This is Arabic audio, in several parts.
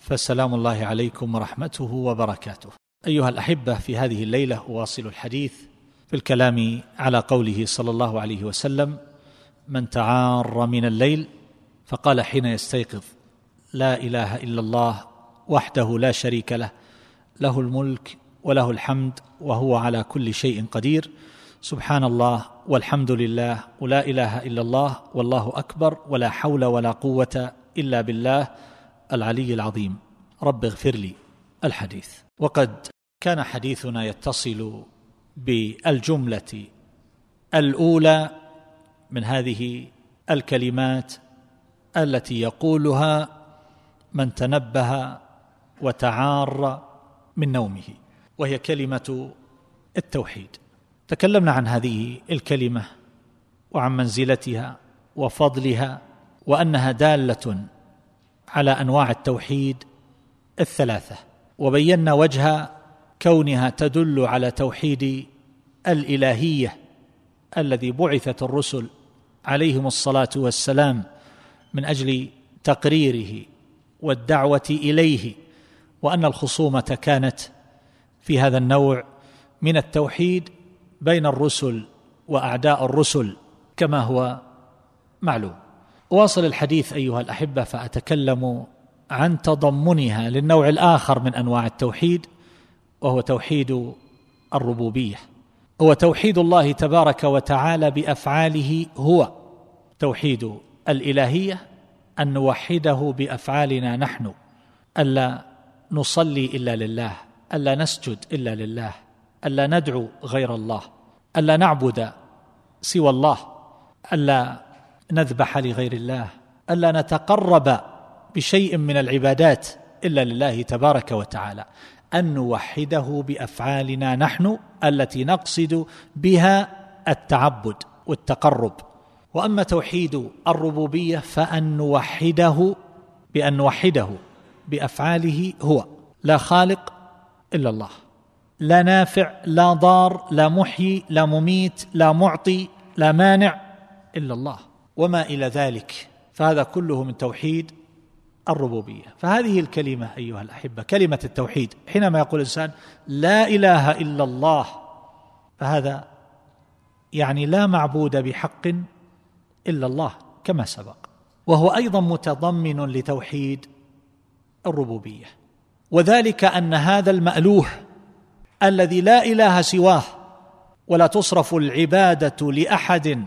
فسلام الله عليكم ورحمته وبركاته. أيها الأحبة في هذه الليلة أواصل الحديث في الكلام على قوله صلى الله عليه وسلم من تعار من الليل فقال حين يستيقظ لا إله إلا الله وحده لا شريك له له الملك وله الحمد وهو على كل شيء قدير سبحان الله والحمد لله ولا إله إلا الله والله أكبر ولا حول ولا قوة إلا بالله العلي العظيم. رب اغفر لي الحديث. وقد كان حديثنا يتصل بالجملة الأولى من هذه الكلمات التي يقولها من تنبه وتعار من نومه وهي كلمة التوحيد. تكلمنا عن هذه الكلمة وعن منزلتها وفضلها وأنها دالة على أنواع التوحيد الثلاثة. وبينا وجه كونها تدل على توحيد الإلهية الذي بعثت الرسل عليهم الصلاة والسلام من أجل تقريره والدعوة إليه وأن الخصومة كانت في هذا النوع من التوحيد بين الرسل وأعداء الرسل كما هو معلوم. واصل الحديث أيها الأحبة فأتكلم عن تضمنها للنوع الآخر من أنواع التوحيد وهو توحيد الربوبية. هو توحيد الله تبارك وتعالى بأفعاله هو. توحيد الإلهية أن نوحده بأفعالنا نحن. ألا نصلي إلا لله ألا نسجد إلا لله ألا ندعو غير الله ألا نعبد سوى الله ألا نذبح لغير الله ألا نتقرب بشيء من العبادات إلا لله تبارك وتعالى أن نوحده بأفعالنا نحن التي نقصد بها التعبد والتقرب. وأما توحيد الربوبية فأن نوحده بأن نوحده بأفعاله هو لا خالق إلا الله لا نافع لا ضار لا محيي لا مميت لا معطي لا مانع إلا الله. وما إلى ذلك. فهذا كله من توحيد الربوبية. فهذه الكلمة أيها الأحبة كلمة التوحيد. حينما يقول الإنسان لا إله إلا الله فهذا يعني لا معبود بحق إلا الله كما سبق. وهو أيضا متضمن لتوحيد الربوبية. وذلك أن هذا المألوه الذي لا إله سواه ولا تصرف العبادة لأحد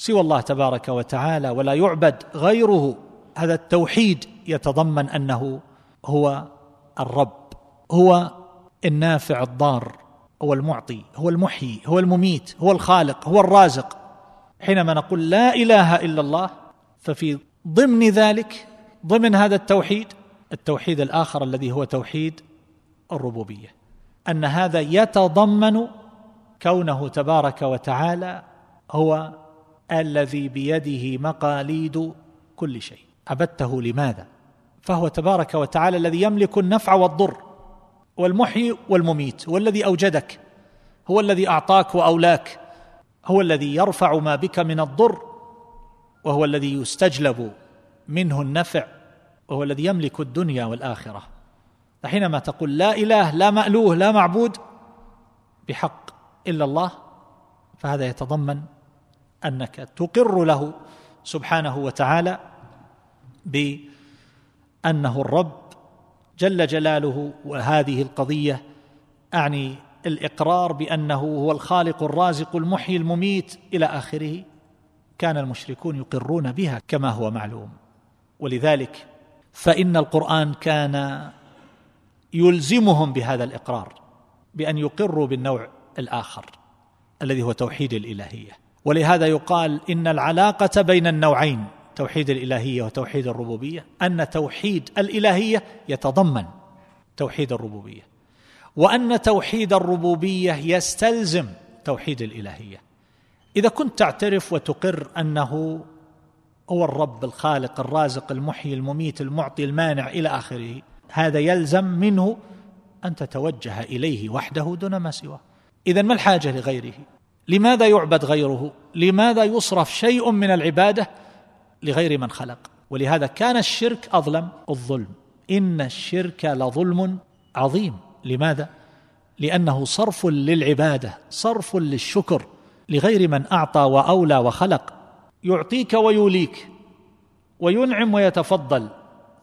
سوى الله تبارك وتعالى ولا يعبد غيره. هذا التوحيد يتضمن أنه هو الرب هو النافع الضار هو المعطي هو المحيي هو المميت هو الخالق هو الرازق. حينما نقول لا إله إلا الله ففي ضمن ذلك ضمن هذا التوحيد التوحيد الآخر الذي هو توحيد الربوبية. أن هذا يتضمن كونه تبارك وتعالى هو الذي بيده مقاليد كل شيء. عبدته لماذا؟ فهو تبارك وتعالى الذي يملك النفع والضر والمحيي والمميت هو الذي أوجدك هو الذي أعطاك وأولاك هو الذي يرفع ما بك من الضر وهو الذي يستجلب منه النفع وهو الذي يملك الدنيا والآخرة. فحينما تقول لا إله لا مألوه لا معبود بحق إلا الله فهذا يتضمن أنك تقر له سبحانه وتعالى بأنه الرب جل جلاله وهذه القضية أعني الإقرار بأنه هو الخالق الرازق المحيي المميت إلى آخره. كان المشركون يقرون بها كما هو معلوم. ولذلك فإن القرآن كان يلزمهم بهذا الإقرار بأن يقروا بالنوع الآخر الذي هو توحيد الإلهية. ولهذا يقال إن العلاقة بين النوعين توحيد الإلهية وتوحيد الربوبية أن توحيد الإلهية يتضمن توحيد الربوبية وأن توحيد الربوبية يستلزم توحيد الإلهية. إذا كنت تعترف وتقر أنه هو الرب الخالق الرازق المحيي المميت المعطي المانع إلى آخره هذا يلزم منه أن تتوجه إليه وحده دون ما سواه. اذا ما الحاجة لغيره؟ لماذا يعبد غيره؟ لماذا يصرف شيء من العبادة لغير من خلق؟ ولهذا كان الشرك أظلم الظلم. إن الشرك لظلم عظيم. لماذا؟ لأنه صرف للعبادة صرف للشكر لغير من أعطى وأولى وخلق. يعطيك ويوليك وينعم ويتفضل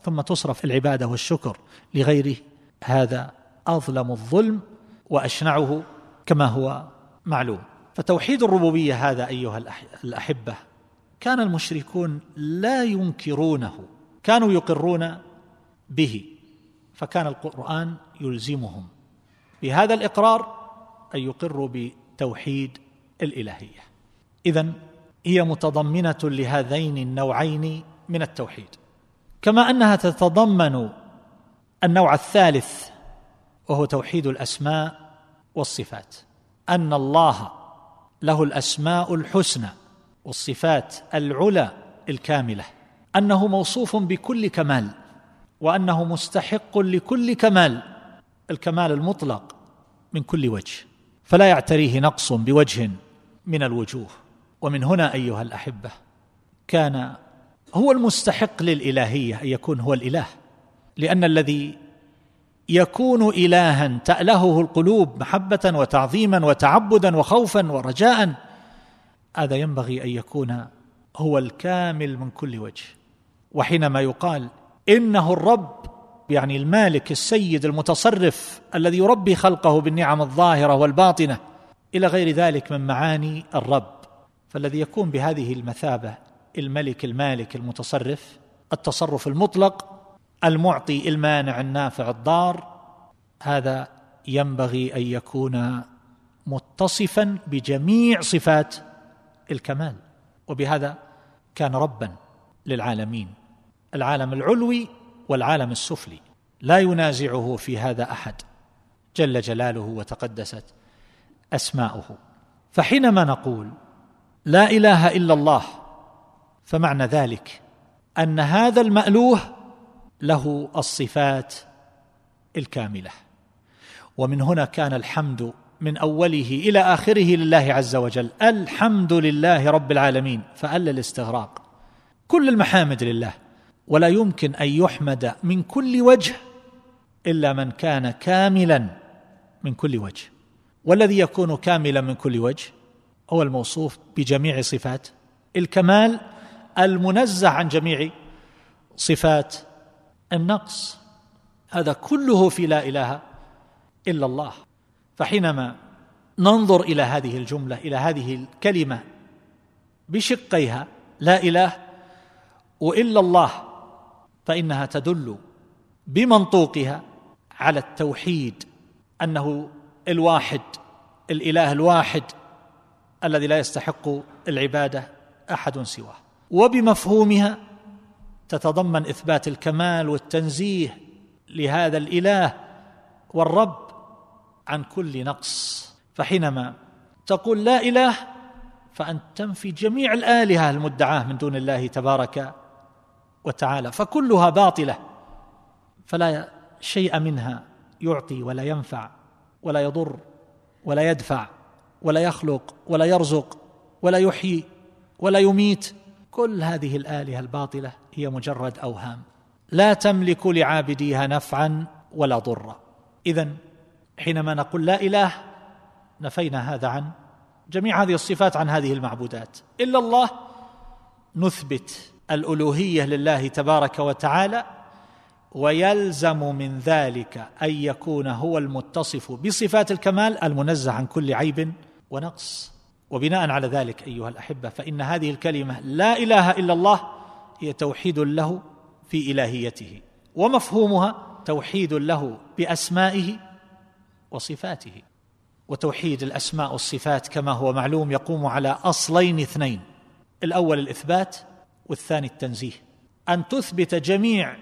ثم تصرف العبادة والشكر لغيره. هذا أظلم الظلم وأشنعه كما هو معلوم. فتوحيد الربوبية هذا أيها الأحبة كان المشركون لا ينكرونه. كانوا يقرون به فكان القرآن يلزمهم بهذا الإقرار أن يقروا بتوحيد الإلهية. اذا هي متضمنة لهذين النوعين من التوحيد. كما أنها تتضمن النوع الثالث وهو توحيد الأسماء والصفات أن الله له الأسماء الحسنى والصفات العلى الكاملة أنه موصوف بكل كمال وأنه مستحق لكل كمال الكمال المطلق من كل وجه فلا يعتريه نقص بوجه من الوجوه. ومن هنا أيها الأحبة كان هو المستحق للإلهية أن يكون هو الإله لأن الذي يكون الها تألهه القلوب محبة وتعظيما وتعبدا وخوفا ورجاء هذا ينبغي أن يكون هو الكامل من كل وجه. وحينما يقال إنه الرب يعني المالك السيد المتصرف الذي يربي خلقه بالنعم الظاهرة والباطنة إلى غير ذلك من معاني الرب. فالذي يكون بهذه المثابة الملك المالك المتصرف التصرف المطلق المعطي المانع النافع الضار هذا ينبغي أن يكون متصفا بجميع صفات الكمال. وبهذا كان ربا للعالمين. العالم العلوي والعالم السفلي. لا ينازعه في هذا أحد. جل جلاله وتقدست أسماؤه. فحينما نقول لا إله إلا الله فمعنى ذلك أن هذا المألوه له الصفات الكاملة. ومن هنا كان الحمد من أوله إلى آخره لله عز وجل. الحمد لله رب العالمين. فأل الاستغراق. كل المحامد لله. ولا يمكن أن يحمد من كل وجه إلا من كان كاملا من كل وجه. والذي يكون كاملا من كل وجه هو الموصوف بجميع صفات. الكمال المنزه عن جميع صفات النقص. هذا كله في لا إله إلا الله. فحينما ننظر إلى هذه الجملة إلى هذه الكلمة بشقيها لا إله والا الله فإنها تدل بمنطوقها على التوحيد أنه الواحد الإله الواحد الذي لا يستحق العبادة أحد سواه. وبمفهومها تتضمن إثبات الكمال والتنزيه لهذا الإله والرب عن كل نقص. فحينما تقول لا إله فأنت تنفي جميع الآلهة المدعاة من دون الله تبارك وتعالى فكلها باطلة فلا شيء منها يعطي ولا ينفع ولا يضر ولا يدفع ولا يخلق ولا يرزق ولا يحيي ولا يميت. كل هذه الآلهة الباطلة هي مجرد أوهام. لا تملك لعابديها نفعا ولا ضرا. اذا حينما نقول لا إله نفينا هذا عن جميع هذه الصفات عن هذه المعبودات. إلا الله نثبت الألوهية لله تبارك وتعالى ويلزم من ذلك أن يكون هو المتصف بصفات الكمال المنزه عن كل عيب ونقص. وبناء على ذلك أيها الأحبة فإن هذه الكلمة لا إله إلا الله هي توحيد له في إلهيته ومفهومها توحيد له بأسمائه وصفاته وتوحيد الأسماء والصفات كما هو معلوم يقوم على أصلين اثنين الأول الإثبات والثاني التنزيه أن تثبت جميع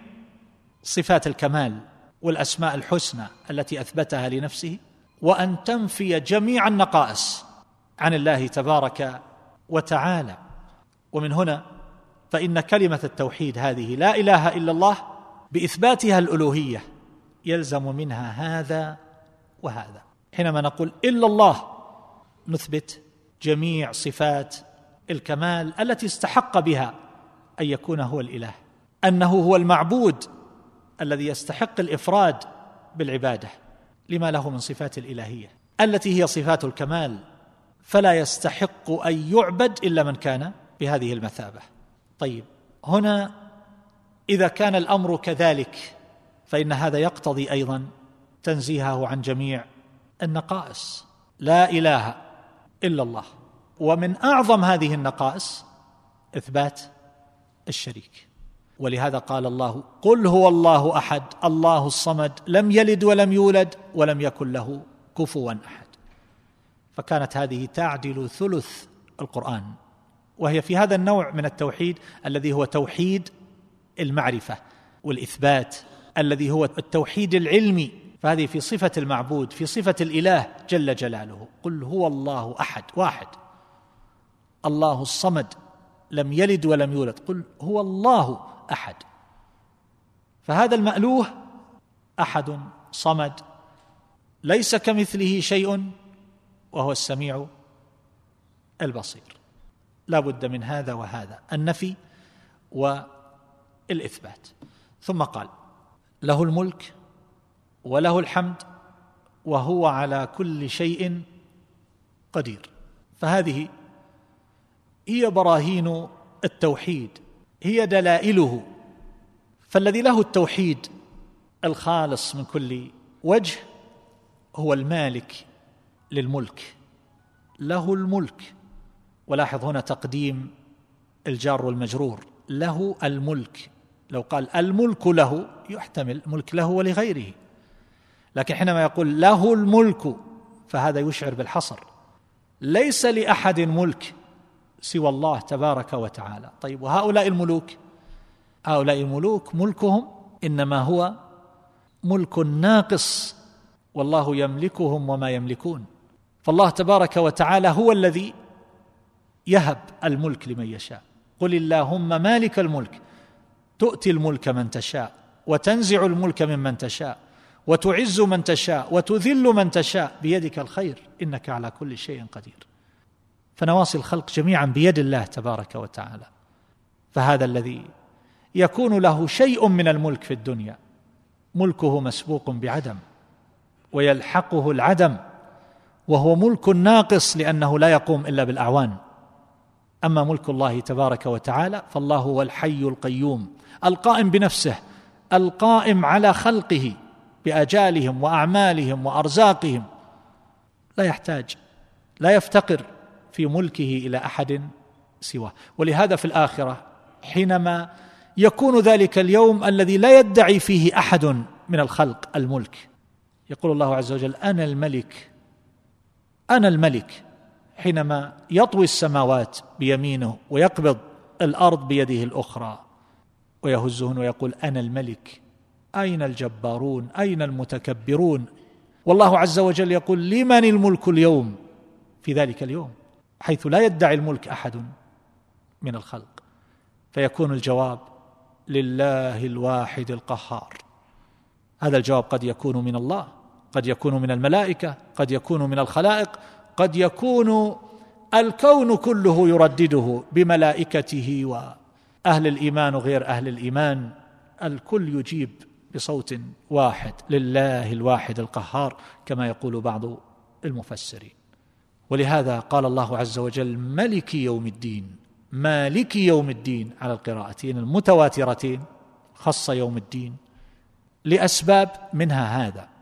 صفات الكمال والأسماء الحسنى التي أثبتها لنفسه وأن تنفي جميع النقائص عن الله تبارك وتعالى. ومن هنا فإن كلمة التوحيد هذه لا إله إلا الله بإثباتها الألوهية يلزم منها هذا وهذا. حينما نقول إلا الله نثبت جميع صفات الكمال التي استحق بها أن يكون هو الإله أنه هو المعبود الذي يستحق الإفراد بالعبادة. لما له من صفات الإلهية؟ التي هي صفات الكمال فلا يستحق أن يعبد إلا من كان بهذه المثابة. طيب هنا إذا كان الأمر كذلك فإن هذا يقتضي أيضا تنزيهه عن جميع النقائص. لا إله إلا الله. ومن أعظم هذه النقائص إثبات الشريك. ولهذا قال الله قل هو الله أحد الله الصمد لم يلد ولم يولد ولم يكن له كفوا أحد. فكانت هذه تعدل ثلث القرآن وهي في هذا النوع من التوحيد الذي هو توحيد المعرفة والإثبات الذي هو التوحيد العلمي فهذه في صفة المعبود في صفة الإله جل جلاله. قل هو الله أحد واحد. الله الصمد لم يلد ولم يولد. قل هو الله أحد. فهذا المألوه أحد صمد. ليس كمثله شيء وهو السميع البصير. لا بد من هذا وهذا النفي والإثبات. ثم قال له الملك وله الحمد وهو على كل شيء قدير. فهذه هي براهين التوحيد هي دلائله. فالذي له التوحيد الخالص من كل وجه هو المالك للملك. له الملك. ولاحظ هنا تقديم الجار والمجرور. له الملك. لو قال الملك له يحتمل ملك له ولغيره. لكن حينما يقول له الملك فهذا يشعر بالحصر. ليس لأحد ملك سوى الله تبارك وتعالى. طيب وهؤلاء الملوك؟ هؤلاء الملوك ملكهم إنما هو ملك ناقص والله يملكهم وما يملكون. فالله تبارك وتعالى هو الذي يهب الملك لمن يشاء. قل اللهم مالك الملك تؤتي الملك من تشاء وتنزع الملك ممن تشاء وتعز من تشاء وتذل من تشاء بيدك الخير إنك على كل شيء قدير. فنواصي الخلق جميعا بيد الله تبارك وتعالى. فهذا الذي يكون له شيء من الملك في الدنيا ملكه مسبوق بعدم ويلحقه العدم وهو ملك ناقص لأنه لا يقوم إلا بالأعوان. أما ملك الله تبارك وتعالى فالله هو الحي القيوم القائم بنفسه القائم على خلقه بأجالهم وأعمالهم وأرزاقهم. لا يحتاج لا يفتقر في ملكه إلى أحد سواه. ولهذا في الآخرة حينما يكون ذلك اليوم الذي لا يدعي فيه أحد من الخلق الملك يقول الله عز وجل أنا الملك أنا الملك حينما يطوي السماوات بيمينه ويقبض الأرض بيده الأخرى ويهزهن ويقول أنا الملك أين الجبارون؟ أين المتكبرون؟ والله عز وجل يقول لمن الملك اليوم؟ في ذلك اليوم حيث لا يدعي الملك أحد من الخلق. فيكون الجواب لله الواحد القهار. هذا الجواب قد يكون من الله. قد يكون من الملائكة قد يكون من الخلائق قد يكون الكون كله يردده بملائكته وأهل الإيمان وغير أهل الإيمان. الكل يجيب بصوت واحد لله الواحد القهار كما يقول بعض المفسرين. ولهذا قال الله عز وجل ملك يوم الدين مالك يوم الدين على القراءتين المتواترتين خص يوم الدين لأسباب منها هذا.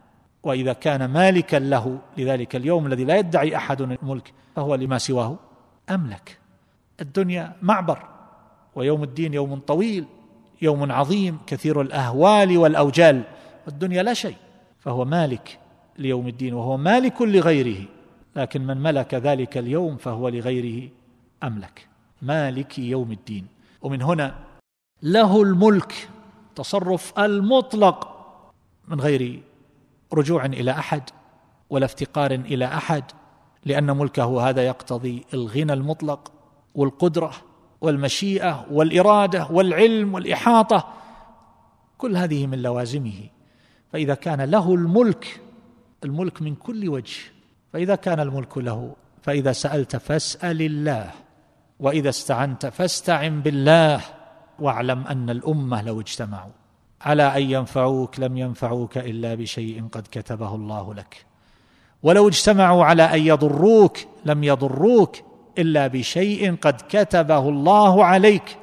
وإذا كان مالكا له لذلك اليوم الذي لا يدعي أحد الملك فهو لما سواه أملك. الدنيا معبر ويوم الدين يوم طويل يوم عظيم كثير الأهوال والأوجال. والدنيا لا شيء فهو مالك ليوم الدين وهو مالك لغيره. لكن من ملك ذلك اليوم فهو لغيره أملك. مالك يوم الدين. ومن هنا له الملك تصرف المطلق من غير رجوع إلى أحد ولا افتقار إلى أحد لأن ملكه هذا يقتضي الغنى المطلق والقدرة والمشيئة والإرادة والعلم والإحاطة كل هذه من لوازمه. فإذا كان له الملك الملك من كل وجه. فإذا كان الملك له فإذا سألت فاسأل الله وإذا استعنت فاستعن بالله واعلم أن الأمة لو اجتمعوا. على أن ينفعوك لم ينفعوك إلا بشيء قد كتبه الله لك. ولو اجتمعوا على أن يضروك لم يضروك إلا بشيء قد كتبه الله عليك.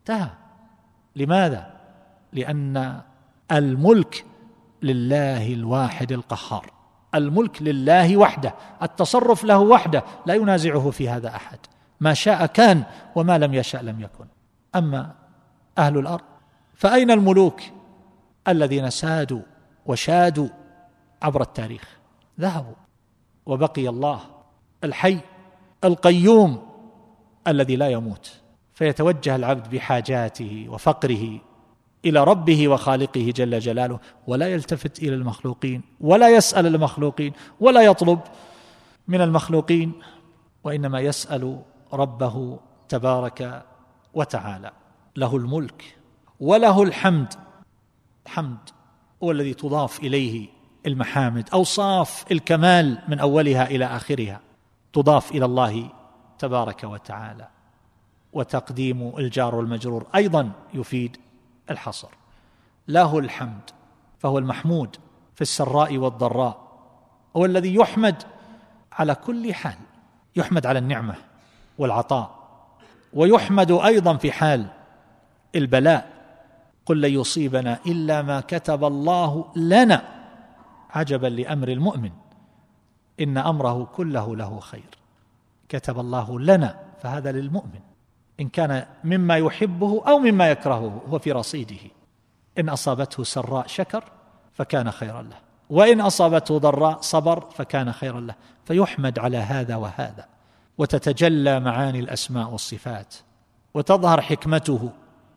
انتهى. لماذا؟ لأن الملك لله الواحد القهار. الملك لله وحده التصرف له وحده لا ينازعه في هذا أحد. ما شاء كان وما لم يشأ لم يكن. أما أهل الأرض فأين الملوك الذين سادوا وشادوا عبر التاريخ؟ ذهبوا. وبقي الله الحي القيوم الذي لا يموت. فيتوجه العبد بحاجاته وفقره إلى ربه وخالقه جل جلاله ولا يلتفت إلى المخلوقين ولا يسأل المخلوقين ولا يطلب من المخلوقين وإنما يسأل ربه تبارك وتعالى. له الملك وله الحمد. الحمد هو الذي تضاف إليه المحامد اوصاف الكمال من أولها إلى آخرها. تضاف إلى الله تبارك وتعالى. وتقديم الجار والمجرور أيضا يفيد الحصر. له الحمد فهو المحمود في السراء والضراء. هو الذي يحمد على كل حال يحمد على النعمة والعطاء ويحمد أيضا في حال البلاء. قل لن يصيبنا إلا ما كتب الله لنا. عجبا لأمر المؤمن. إن أمره كله له خير. كتب الله لنا فهذا للمؤمن. إن كان مما يحبه أو مما يكرهه هو في رصيده. إن أصابته سراء شكر فكان خيرا له. وإن أصابته ضراء صبر فكان خيرا له. فيحمد على هذا وهذا. وتتجلى معاني الأسماء والصفات. وتظهر حكمته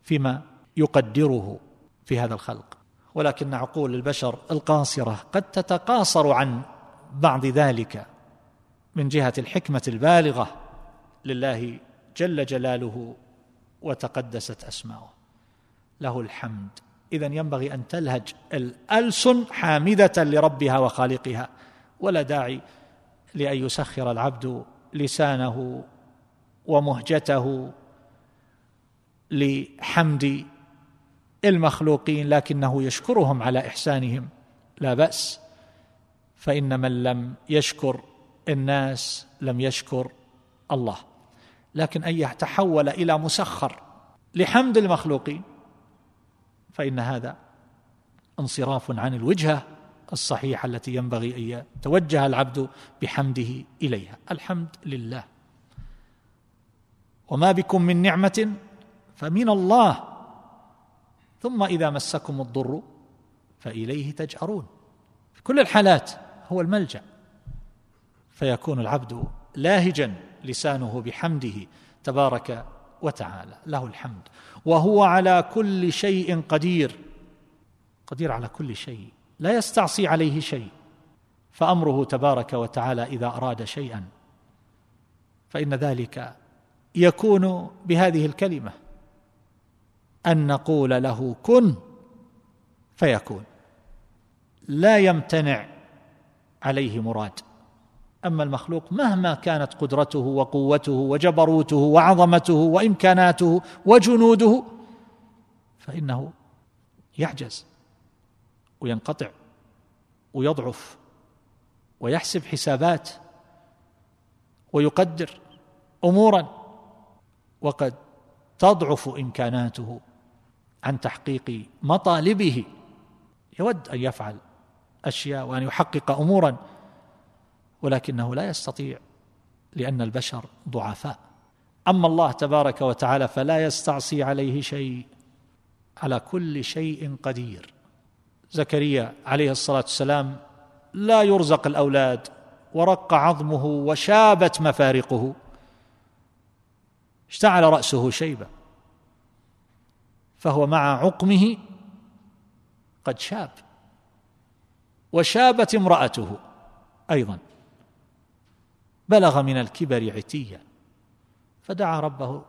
فيما يقدره في هذا الخلق. ولكن عقول البشر القاصرة قد تتقاصر عن بعض ذلك من جهة الحكمة البالغة. لله جل جلاله وتقدست أسماؤه. له الحمد. اذا ينبغي أن تلهج الألسن حامدة لربها وخالقها. ولا داعي لأن يسخر العبد لسانه ومهجته لحمد المخلوقين لكنه يشكرهم على إحسانهم. لا بأس. فإن من لم يشكر الناس لم يشكر الله. لكن أن يتحول إلى مسخر لحمد المخلوقين فإن هذا انصراف عن الوجهة الصحيحة التي ينبغي أن يتوجه العبد بحمده إليها. الحمد لله. وما بكم من نعمة فمن الله. ثم إذا مسكم الضر فإليه تجأرون. في كل الحالات هو الملجأ. فيكون العبد لاهجا لسانه بحمده تبارك وتعالى له الحمد. وهو على كل شيء قدير. قدير على كل شيء. لا يستعصي عليه شيء. فأمره تبارك وتعالى إذا أراد شيئا. فإن ذلك يكون بهذه الكلمة. أن نقول له كن فيكون. لا يمتنع عليه مراد. أما المخلوق مهما كانت قدرته وقوته وجبروته وعظمته وإمكاناته وجنوده فإنه يعجز وينقطع ويضعف ويحسب حسابات ويقدر أمورا وقد تضعف إمكاناته عن تحقيق مطالبه. يود أن يفعل أشياء وأن يحقق امورا ولكنه لا يستطيع لأن البشر ضعفاء. أما الله تبارك وتعالى فلا يستعصي عليه شيء على كل شيء قدير. زكريا عليه الصلاة والسلام لا يرزق الأولاد ورق عظمه وشابت مفارقه. اشتعل رأسه شيبة. فهو مع عقمه قد شاب وشابت امرأته أيضا بلغ من الكبر عتيا فدعا ربه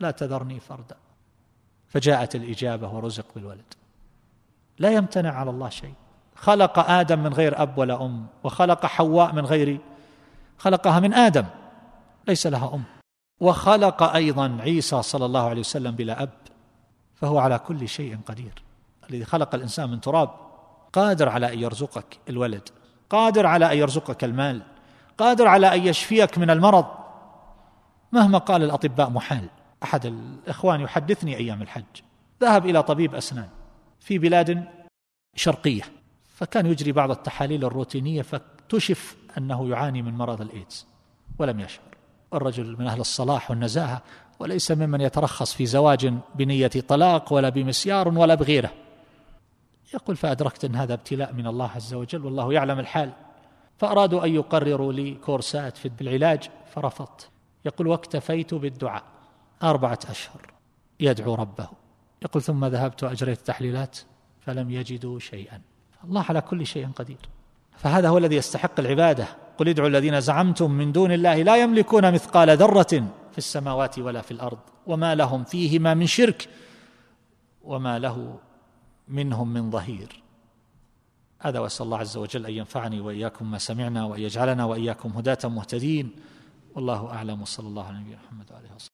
لا تذرني فردا فجاءت الإجابة ورزق بالولد. لا يمتنع على الله شيء. خلق آدم من غير أب ولا أم وخلق حواء من غير خلقها من آدم ليس لها أم. وخلق أيضا عيسى صلى الله عليه وسلم بلا أب فهو على كل شيء قدير. الذي خلق الإنسان من تراب قادر على أن يرزقك الولد قادر على أن يرزقك المال قادر على أن يشفيك من المرض. مهما قال الأطباء محال. أحد الإخوان يحدثني أيام الحج. ذهب إلى طبيب أسنان في بلاد شرقية فكان يجري بعض التحاليل الروتينية فاكتشف أنه يعاني من مرض الإيدز ولم يشعر. الرجل من أهل الصلاح والنزاهة وليس ممن يترخص في زواج بنية طلاق ولا بمسيار ولا بغيره. يقول فأدركت أن هذا ابتلاء من الله عز وجل والله يعلم الحال. فأرادوا أن يقرروا لي كورسات في العلاج فرفضت. يقول واكتفيت بالدعاء. أربعة أشهر. يدعو ربه. يقول ثم ذهبت وأجريت تحليلات فلم يجدوا شيئا. الله على كل شيء قدير. فهذا هو الذي يستحق العبادة. قل ادعوا الذين زعمتم من دون الله لا يملكون مثقال ذرة في السماوات ولا في الأرض وما لهم فيهما من شرك وما له منهم من ظهير. هذا وأسأل الله عز وجل أن ينفعني وإياكم ما سمعنا وأن يجعلنا وإياكم هداة مهتدين. والله أعلم. وصلى الله على نبينا محمد وعلى آله وصحبه.